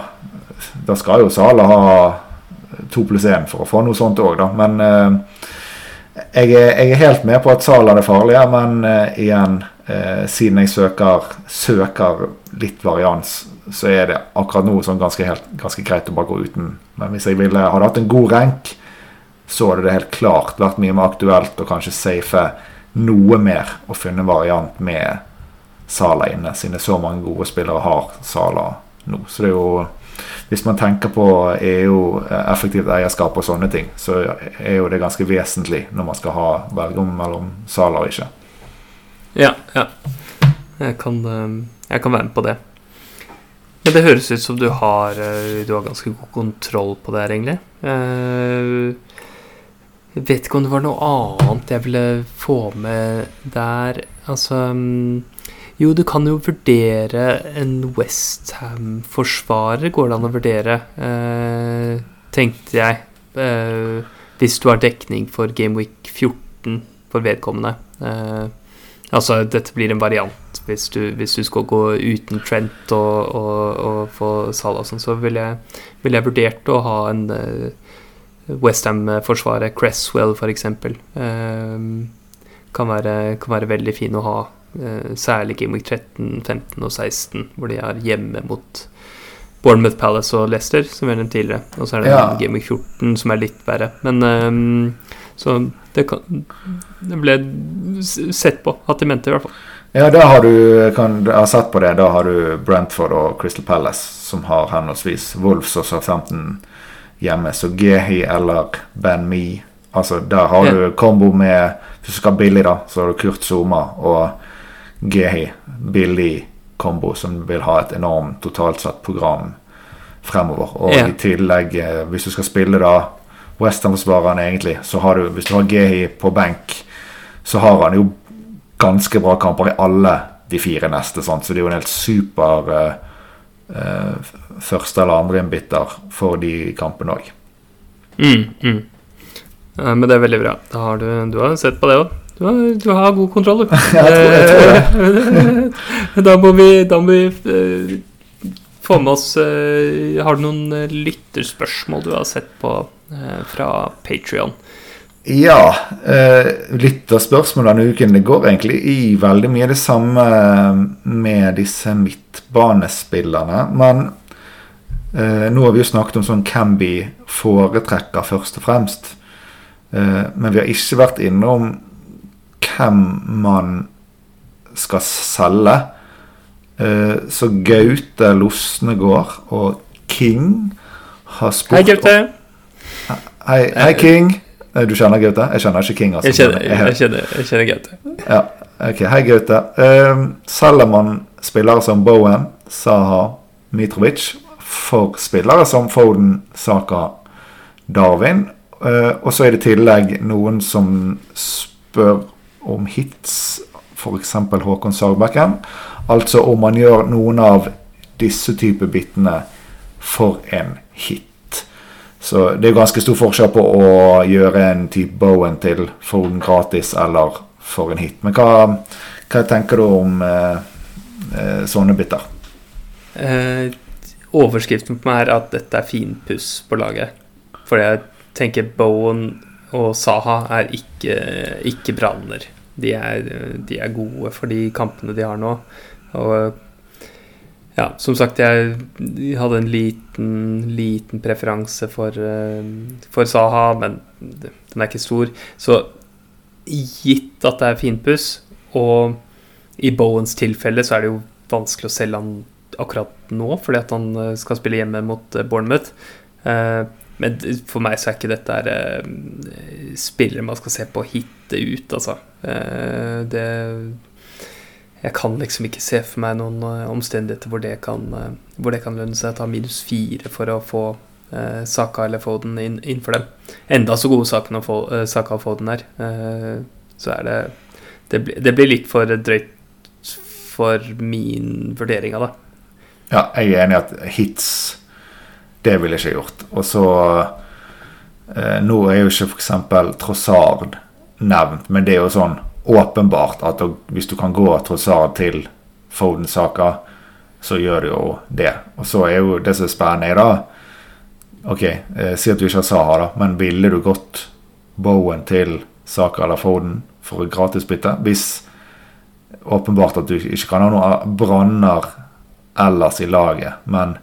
da skal jo Sala ha to pluss én for å få noe sånt òg, da. Men eh, jeg, er, jeg er helt med på at Sala er farlig, men eh, igjen, eh, siden jeg søker, søker litt varians, så er det akkurat nå sånn ganske, helt, ganske greit å bare gå uten. Men hvis jeg ville hadde hatt en god rank, så hadde det helt klart vært mye mer aktuelt å kanskje safe noe mer og finne variant med Sala inne, siden det er så mange gode spillere har Sala nå. Så det er jo Hvis man tenker på EU, effektivt eierskap og sånne ting, så er jo det ganske vesentlig når man skal ha velge om mellom saler og ikke. Ja, ja. Jeg kan, eh, jeg kan være med på det. Men det høres ut som du har, eh, du har ganske god kontroll på det her, egentlig. Eh, Jeg vet ikke om det var noe annet jeg ville få med der. Altså mm, Jo, du kan jo vurdere en Westham-forsvarer, går det an å vurdere, eh, tenkte jeg. Eh, hvis du har dekning for Gameweek 14 for vedkommende. Eh, Altså, dette blir en variant hvis du, hvis du skal gå uten Trent og, og, og få Salah og sånn, så ville jeg, vil jeg vurdert å ha en eh, Westham-forsvarer, Cresswell f.eks. Eh, kan, kan være veldig fin å ha, særlig Game Week 13, 15 og 16, hvor de er hjemme mot Bournemouth Palace og Leicester, som vi har nevnt tidligere. Og så er det Ja. Game Week 14 som er litt verre. Men um, så det, kan, det ble sett på, hatt i mente i hvert fall. Ja, da har du kan, jeg har sett på det. Da har du Brentford og Crystal Palace, som har henholdsvis Wolves og Southampton hjemme. Så Gehi eller Ben Me. Altså, der har Ja. du kombo med Hvis du skal billig, da, så har du Kurt Zuma og Gehi. Billig kombo som vil ha et enormt totalt satt program fremover. Og Ja. i tillegg, eh, hvis du skal spille da Westham-forsvareren egentlig, så har du Hvis du har Gehi på benk, så har han jo ganske bra kamper i alle de fire neste. Sant? Så det er jo en helt super uh, uh, første- eller andreinnbytter for de kampene òg. Mm, mm. Men det er veldig bra. Da har du, du har sett på det òg. Du, har- du har god kontroll, du. Jeg tror- jeg Eh, da må vi, da må vi eh, få med oss eh, Har du noen eh, lytterspørsmål du har sett på fra Patrion? Ja. Litt av denne uken det går egentlig i veldig mye det samme med disse midtbanespillerne. Men nå har vi jo snakket om sånn hvem vi foretrekker først og fremst. Men vi har ikke vært innom hvem man skal selge. Eh, så Gaute Losnegård og King har spurt Hei, Gaute. Hei, hei, King. Eh, Du kjenner Gaute? Jeg kjenner ikke King. Altså, Jeg kjenner, jeg kjenner, jeg kjenner Gaute. Ja, ok. Hei, Gaute. Uh, selger man spillere som Bowen, Saha, Mitrovic for spillere som Foden, Saka, Darwin? Eh, og så er det i tillegg noen som spør om hits, f.eks. Håkon Sagbakken. Altså om man gjør noen av disse type bitene for en hit. Så det er ganske stor forskjell på å gjøre en type Bowen til for den gratis eller for en hit. Men hva, hva tenker du om eh, eh, sånne biter? Eh, overskriften på meg er at dette er finpuss på laget. For jeg tenker Bowen og Saha er ikke, ikke branner. De er, de er gode for de kampene de har nå. Og ja, som sagt, jeg hadde en liten, liten preferanse for, eh, for Saha, men den er ikke stor. Så gitt at det er finpuss, og i Bowens tilfelle så er det jo vanskelig å selge han akkurat nå, fordi at han eh, skal spille hjemme mot eh, Bournemouth. Men for meg så er ikke dette her, eh, spillere man skal se på hitte ut, altså. Eh, Det Jeg kan liksom ikke se for meg noen eh, omstendigheter hvor det kan, hvor det kan lønne seg å ta minus fire for å få eh, Saka eller Foden inn, for dem. Enda så gode sakene å få, eh, Saka og Foden er, eh, så er det det, blir- det blir litt for drøyt for min vurdering av det. Ja, jeg er enig i at hits Det ville jeg ikke gjort. Og så eh, Nå er jo ikke f.eks. Trossard nevnt, men det er jo sånn åpenbart at hvis du kan gå Trossard til Foden-saka, så gjør du jo det. Og så er jo det som er spennende, da Ok, eh, si at du ikke har Saha, da, men ville du gått Bowen til Saka eller Foden for et gratisbytte? Hvis åpenbart at du ikke kan ha noen branner ellers i laget, men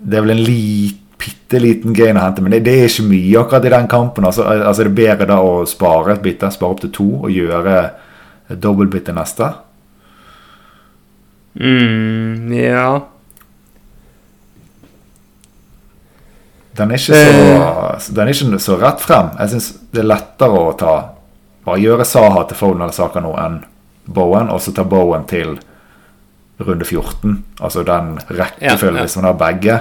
det er vel en lit, bitte liten gain å hente, men det, det er ikke mye akkurat i den kampen. Altså, altså det er bedre da å spare et bitte, spare opp til to og gjøre et dobbeltbytte neste. Mm, ja Den er ikke så, den er ikke så rett frem. Jeg syns det er lettere å ta bare gjøre Saha til Foden eller Saka nå enn Bowen, og så ta Bowen til runde 14. Altså den rekkefølgen Ja, hvis man har begge.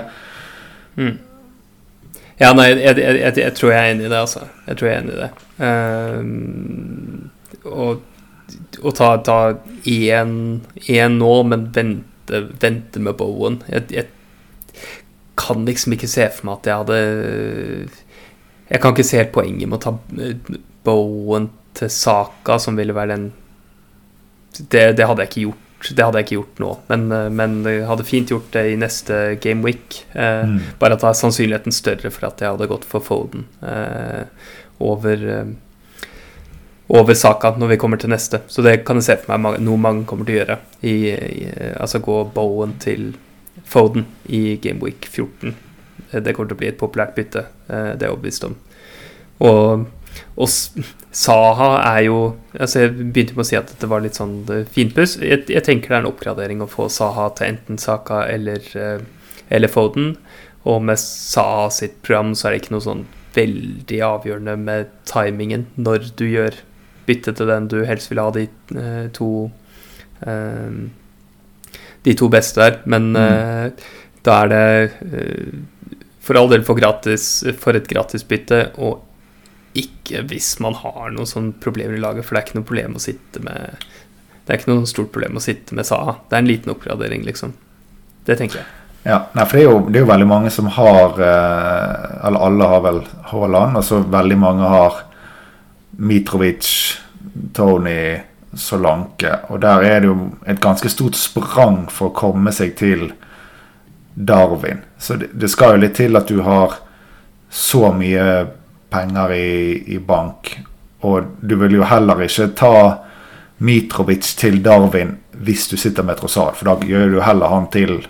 Ja, nei, jeg, jeg, jeg, jeg tror jeg er enig i det, altså. Jeg tror jeg er enig i det. Ehm, og å ta, ta én, nå, men vente, vente med Bowen jeg, jeg kan liksom ikke se for meg at jeg hadde Jeg kan ikke se helt poenget med å ta eh, Bowen til Saka, som ville være den det, det hadde jeg ikke gjort. Det hadde jeg ikke gjort nå, men, eh, men jeg hadde fint gjort det i neste game week. Eh, Mm. Bare at da er sannsynligheten større for at jeg hadde gått for Foden eh, over eh, over Saka når vi kommer til neste. Så det kan jeg se for meg noe mange kommer til å gjøre. I, i, altså gå Bowen til Foden i Game Week 14. Eh, Det kommer til å bli et populært bytte, eh, det er jeg overbevist om. Og, og Saha er jo altså Jeg begynte med å si at dette var litt sånn eh, finpuss. Jeg, jeg tenker det er en oppgradering å få Saha til enten Saka eller, eh, eller Foden. Og med Saha sitt program så er det ikke noe sånn veldig avgjørende med timingen når du gjør bytte til den du helst vil ha de eh, to De to beste der. Men mm. da er det for all del for, gratis, for et gratisbytte, og ikke hvis man har noen sånne problemer i laget, for det er ikke noe problem å sitte med Det er ikke noe stort problem å sitte med Saha. Det er en liten oppgradering, liksom. Det tenker jeg. Ja, nei, for det er, jo, det er jo veldig mange som har eh, Eller alle har vel Haaland, og så veldig mange har Mitrovic, Tony, Solanke. Og der er det jo et ganske stort sprang for å komme seg til Darwin. Så det, det skal jo litt til at du har så mye penger i, i bank, og du vil jo heller ikke ta Mitrovic til Darwin hvis du sitter med Trossard, for da gjør du heller han til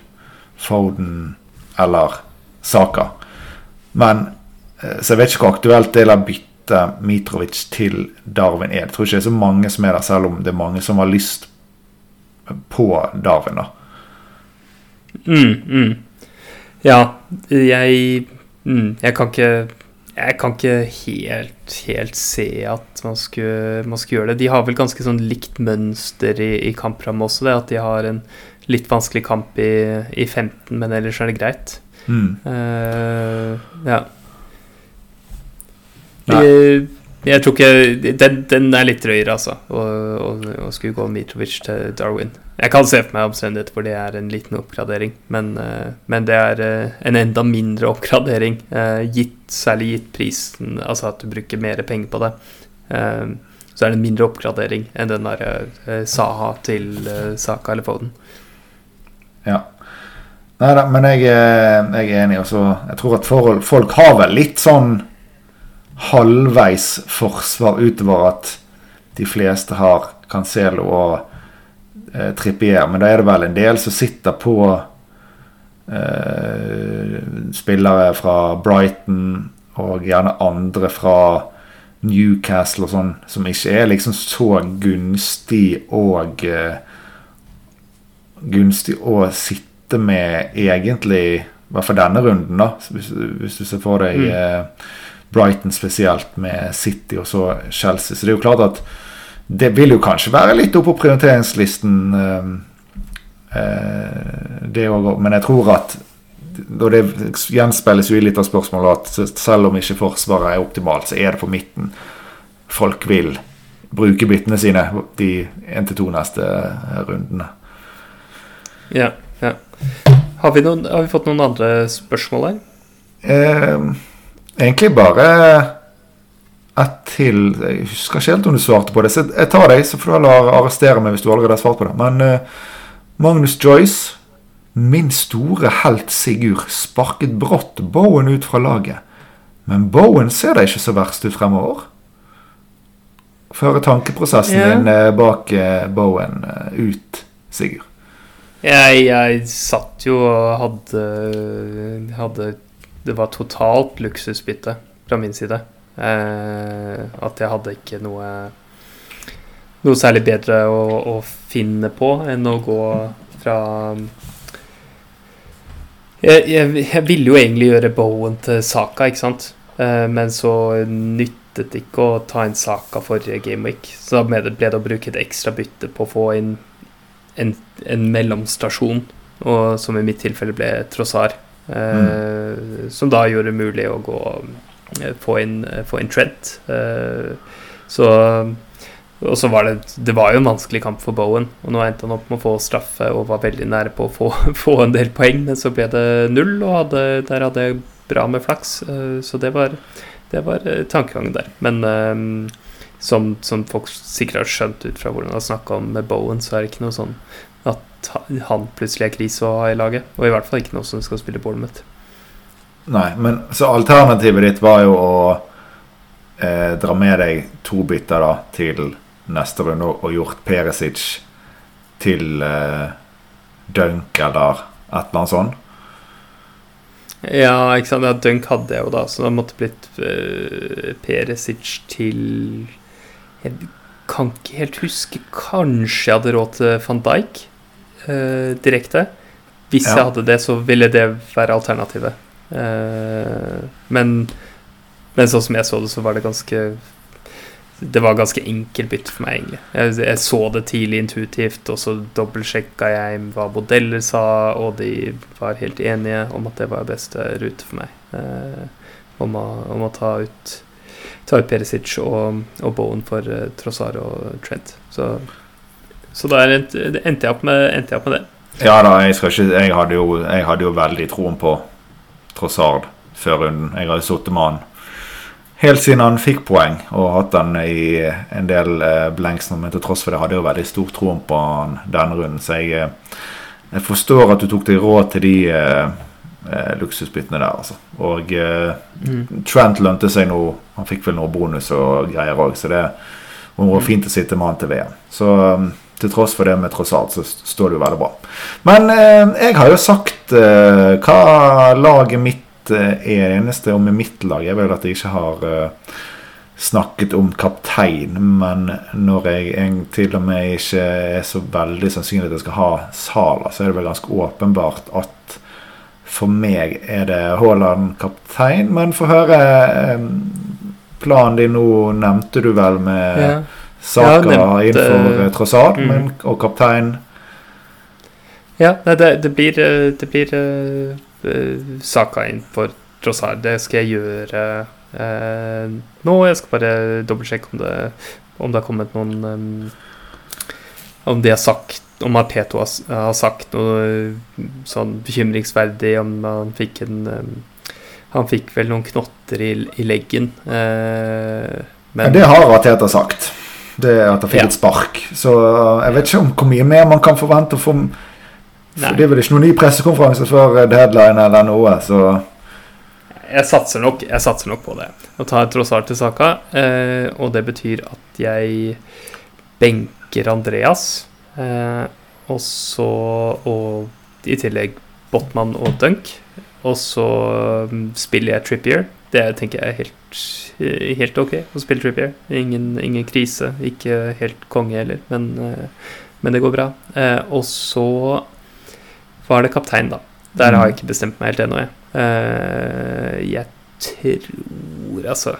Foden eller Saka. Men eh, Så jeg vet ikke hvor aktuelt det er å bytte Mitrovic til Darwin er. Jeg tror ikke det er så mange som er der, selv om det er mange som har lyst på Darwin. da. Mm, mm. Ja, jeg mm, Jeg kan ikke jeg kan ikke helt, helt se at man skulle, man skulle, gjøre det. De har vel ganske sånn likt mønster i, i kamprammet også, det. At de har en litt vanskelig kamp i, i 15, men ellers er det greit. Mm. Uh, ja. Jeg, jeg, tror ikke Den, den er litt drøyere, altså, å, skulle gå Mitrovic til Darwin. Jeg kan se for meg omstendigheter hvor det er en liten oppgradering, men, uh, men det er uh, en enda mindre oppgradering, gitt, særlig gitt prisen, altså at du bruker mer penger på det. så er det en mindre oppgradering enn den der Saha til Saka eller Foden. Ja. Nei da, men jeg, jeg, er enig. Også. Jeg tror at forhold, folk har vel litt sånn halvveis forsvar utover at de fleste har Cancelo og eh, Trippier. Men da er det vel en del som sitter på eh, spillere fra Brighton og gjerne andre fra Newcastle og sånn, som ikke er liksom så gunstig og eh, gunstig å sitte med egentlig I hvert fall denne runden, da. Hvis, hvis du ser for deg mm. Brighton spesielt, med City og så Chelsea. Så det er jo klart at det vil jo kanskje være litt oppe på prioriteringslisten, eh, eh, det òg. Men jeg tror at og det gjenspeiles jo i litt av spørsmålet at selv om ikke Forsvaret er optimalt, så er det på midten folk vil bruke byttene sine de én til to neste rundene. Ja. Ja. Har, vi noen, har, vi fått noen andre spørsmål her? Eh, egentlig bare et til. Jeg husker ikke helt om du svarte på det. Så jeg tar deg, så får du heller arrestere meg hvis du allerede har svart på det. Men uh, Magnus Joyce, min store helt Sigurd, sparket brått Bowen ut fra laget. Men Bowen ser da ikke så verst ut fremover. Føre tankeprosessen yeah. din eh, bak eh, Bowen ut, Sigurd. Jeg, jeg satt jo og hadde, hadde Det var totalt luksusbytte fra min side. Eh, at jeg hadde ikke noe noe særlig bedre å, å, finne på enn å gå fra jeg, jeg, jeg, ville jo egentlig gjøre Bowen til Saka, ikke sant? Eh, men så nyttet det ikke å ta inn Saka forrige gameweek. Så da ble det, å bruke et ekstra bytte på å få inn en, en mellomstasjon, og, som i mitt tilfelle ble Trossar. Eh, mm. Som da gjorde det mulig å gå eh, få inn, få inn Trent. Eh, så og så var det Det var jo en vanskelig kamp for Bowen, og nå endte han opp med å få straffe og var veldig nære på å få, få en del poeng, men så ble det null, og hadde, der hadde jeg bra med flaks. Eh, så det var, det var tankegangen der. Men som, som, folk sikkert har skjønt ut fra hvordan han snakka om med Bowen, så er det ikke noe sånn at han plutselig er krise å ha i laget. Og i hvert fall ikke noe som skal spille Bournemouth. Nei, men så alternativet ditt var jo å eh, dra med deg to bytter da til neste runde og gjort Perisic til eh, Dunk eller et eller annet sånt. Ja, ikke sant. Ja, Dunk hadde jeg jo da, så det måtte blitt eh, Perisic til jeg kan ikke helt huske. Kanskje jeg hadde råd til van Dijk eh, direkte. Hvis ja. jeg hadde det, så ville det være alternativet. Uh, men, men sånn som jeg så det, så var det ganske Det var ganske enkelt bytte for meg, egentlig. Jeg, jeg, så det tidlig intuitivt, og så dobbeltsjekka jeg hva modeller sa, og de var helt enige om at det var beste rute for meg. Uh, om, å, om å ta ut ta ut Perisic og, og Bowen for uh, Trossar og Trent. Så, så da endte jeg, opp med, endte jeg opp med det. Ja da, jeg, ikke, jeg, hadde jo, jeg, hadde jo, veldig troen på Trossard før runden. Jeg hadde sittet med han helt siden han fikk poeng, og hatt han i en del eh, blenks. Men til tross for det hadde jeg jo veldig stor troen på han denne runden. Så jeg, eh, jeg, forstår at du tok deg råd til de, eh, eh, luksusbyttene der, altså. Og eh, Mm. Trent lønte seg nå. Han fikk vel noe bonus og greier òg, så det var fint å sitte med han til VM. Så um, til tross for det med tross alt, så står det jo veldig bra. Men eh, jeg har jo sagt eh, hva laget mitt eh, er. Eneste om mitt lag er vel at jeg ikke har eh, snakket om kaptein. Men når jeg jeg, til og med ikke er så veldig sannsynlig at jeg skal ha Sala, så er det vel ganske åpenbart at for meg er det Haaland kaptein. Men få høre eh, planen din nå, nevnte du vel med Ja. Saka innenfor eh, uh, Trossard, mm. men, og kaptein Ja, nei, det, det blir, eh, det blir eh, eh, Saka innenfor Trossard. Det skal jeg gjøre uh, nå. Jeg skal bare dobbeltsjekke om det, om det har kommet noen um, Om de har sagt Om Arteto har, har sagt noe eh, sånn bekymringsverdig, om han fikk en um, Han fikk vel noen knotter i, i leggen. eh, men, men det har Arteta sagt. Det er At han fikk Ja. et spark. Så uh, jeg vet ikke om hvor mye mer man kan forvente For, for Det er vel ikke noen ny pressekonferanse før uh, deadline eller noe, så Jeg satser nok, jeg satser nok på det. Å ta tross alt til saka. Eh, og det betyr at jeg benker Andreas. Eh, og så Og i tillegg Botman og Dunk. Og så mm, spiller jeg Trippier. Det tenker jeg er helt, eh, helt ok å spille Trippier. Ingen, ingen krise. Ikke helt konge heller, men, eh, men det går bra. Eh, og så var det kaptein, da. Der har jeg ikke bestemt meg helt ennå, jeg. Jeg tror altså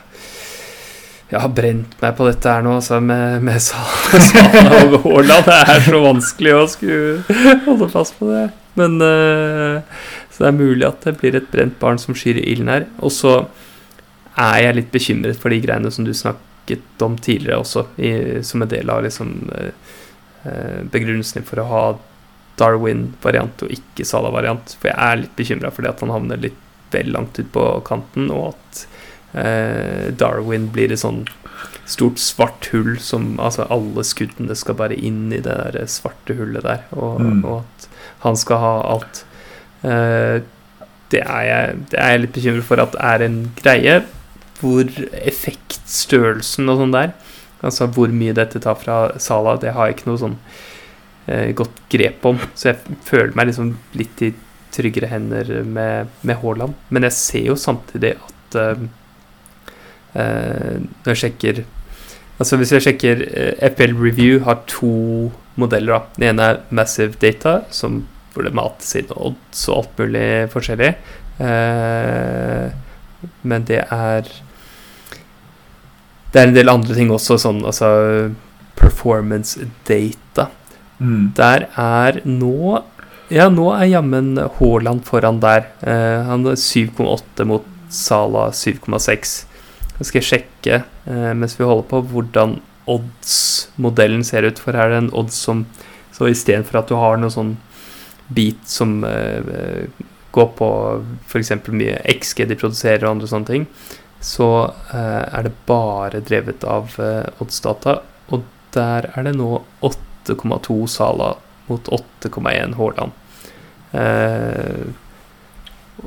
Jeg har brent meg på dette her nå, altså, med, med Sala og Haaland. Det er så vanskelig å skulle holde fast på det. Men eh, Så det er mulig at det blir et brent barn som skyr i ilden her. Og så er jeg litt bekymret for de greiene som du snakket om tidligere også, i, som en del av liksom eh, eh, begrunnelsen for å ha Darwin-variant og ikke Sala-variant. For jeg er litt bekymra for at han havner litt vel langt ut på kanten, og at eh, Darwin blir et sånn stort svart hull som Altså, alle skuddene skal bare inn i det der svarte hullet der, og, Mm. og at han skal ha alt. Eh, det, er jeg, det er jeg litt bekymret for at er en greie hvor effektstørrelsen og sånn der Altså hvor mye dette tar fra Sala, det har jeg ikke noe sånn eh, godt grep om. Så jeg føler meg liksom litt i tryggere hender med, med Haaland. Men jeg ser jo samtidig at eh, eh, Når jeg sjekker Altså Hvis jeg sjekker eh, FL Review har to modeller. da Den ene er Massive Data, som, hvor det mates inn odds og alt mulig forskjellig. Eh, men det er Det er en del andre ting også, sånn altså performance data. mm. Der er nå Ja, nå er jammen Haaland foran der. Eh, han er 7,8 mot Sala 7,6. Jeg skal jeg sjekke eh, mens vi holder på, hvordan odds-modellen ser ut. For her er det en odds som Så istedenfor at du har noe sånn bit som eh, eh, går på f.eks. mye XG de produserer og andre sånne ting, så eh, er det bare drevet av oddsdata. Og der er det nå 8,2 Sala mot 8,1 Haaland.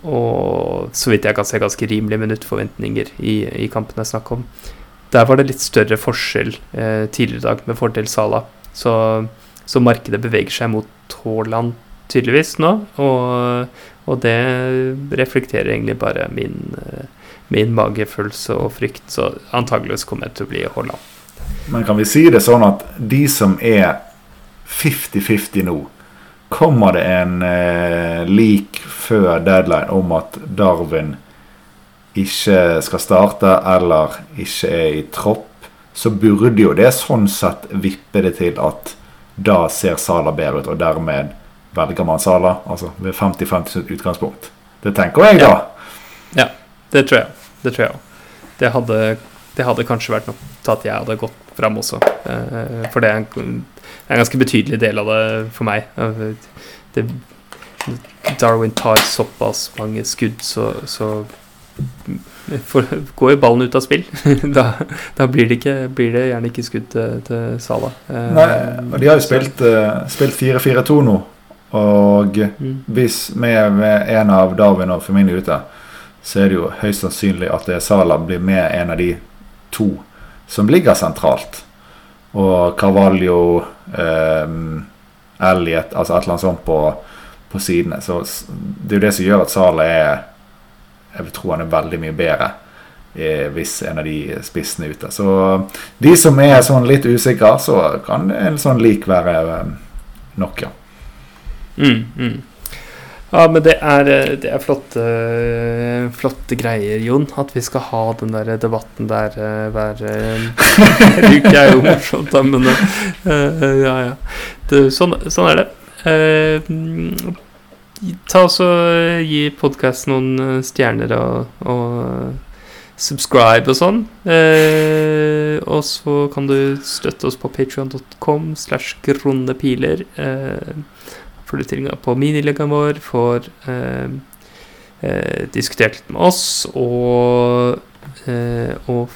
Og så vidt jeg kan se, ganske rimelige minuttforventninger i, i kampen det er snakk om. Der var det litt større forskjell tidligere i dag, med fordel Sala. Så, så markedet beveger seg mot Haaland tydeligvis nå, og, og det reflekterer egentlig bare min, eh, min magefølelse og frykt. Så antageligvis kommer jeg til å bli Haaland. Men kan vi si det sånn at de som er 50-50 nå Kommer det en eh, lik før deadline om at Darwin ikke skal starte eller ikke er i tropp, så burde jo det sånn sett vippe det til at da ser Sala bedre ut, og dermed velger man Sala. Altså ved 50-50 utgangspunkt. Det tenker jeg, da. Det tror jeg. Det tror jeg òg. Det det hadde kanskje vært nok til at jeg hadde gått fram også. Eh, For det er, en, en ganske betydelig del av det for meg. Det, Darwin tar såpass mange skudd, så, så for, går jo ballen ut av spill. da da blir, det ikke, blir det gjerne ikke skudd til, til Salah. Eh, Nei, og De har jo spilt, eh, spilt 4-4-2 nå. Og Mm. hvis vi er en av Darwin og Femini ute, så er det jo høyst sannsynlig at Sala blir med en av de to som ligger sentralt. Og Carvalho, eh, Elliot, altså et eller annet sånt på, på sidene. Så det er jo det som gjør at Sala er Jeg vil tro han er veldig mye bedre eh, hvis en av de spissene er ute. Så de som er sånn litt usikre, så kan en sånn lik være eh, nok, ja. Mm, mm. Ja, men det er, eh, det er flotte, flotte greier, Jon. At vi skal ha den der debatten der eh, hver eh, uke er jo morsomt, da, men eh, ja, ja. Det, sånn, sånn er det. Eh, mm, ta oss og Gi podkasten noen eh, stjerner og, og subscribe og sånn. Eh, og så kan du støtte oss på patreon.com slash grondepiler. Eh, tilgang på minileggen vår, får eh, eh, diskutert litt med oss, og, eh, og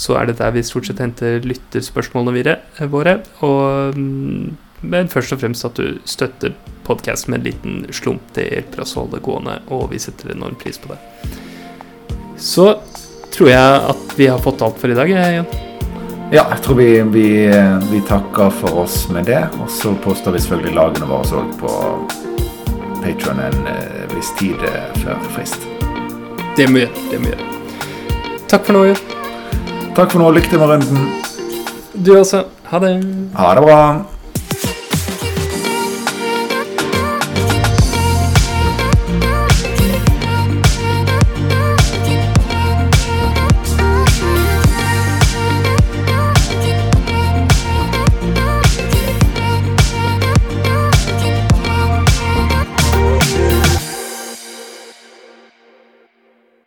så er det der vi stort sett henter lytterspørsmålene eh, våre. Og, mm, men først og fremst at du støtter podkasten med en liten slump. Det hjelper oss å holde det gående, og vi setter enorm pris på det. Så tror jeg at vi har fått alt for i dag. Jan. Ja, jeg tror vi, vi, vi takker for oss med det. Og så poster vi selvfølgelig lagene våre òg på Patron en eh, viss tid eh, før frist. Det må vi gjøre. Det må vi gjøre. Takk for nå, Jon. Takk for nå. Lykke til med runden. Du også. Ha det. Ha det bra.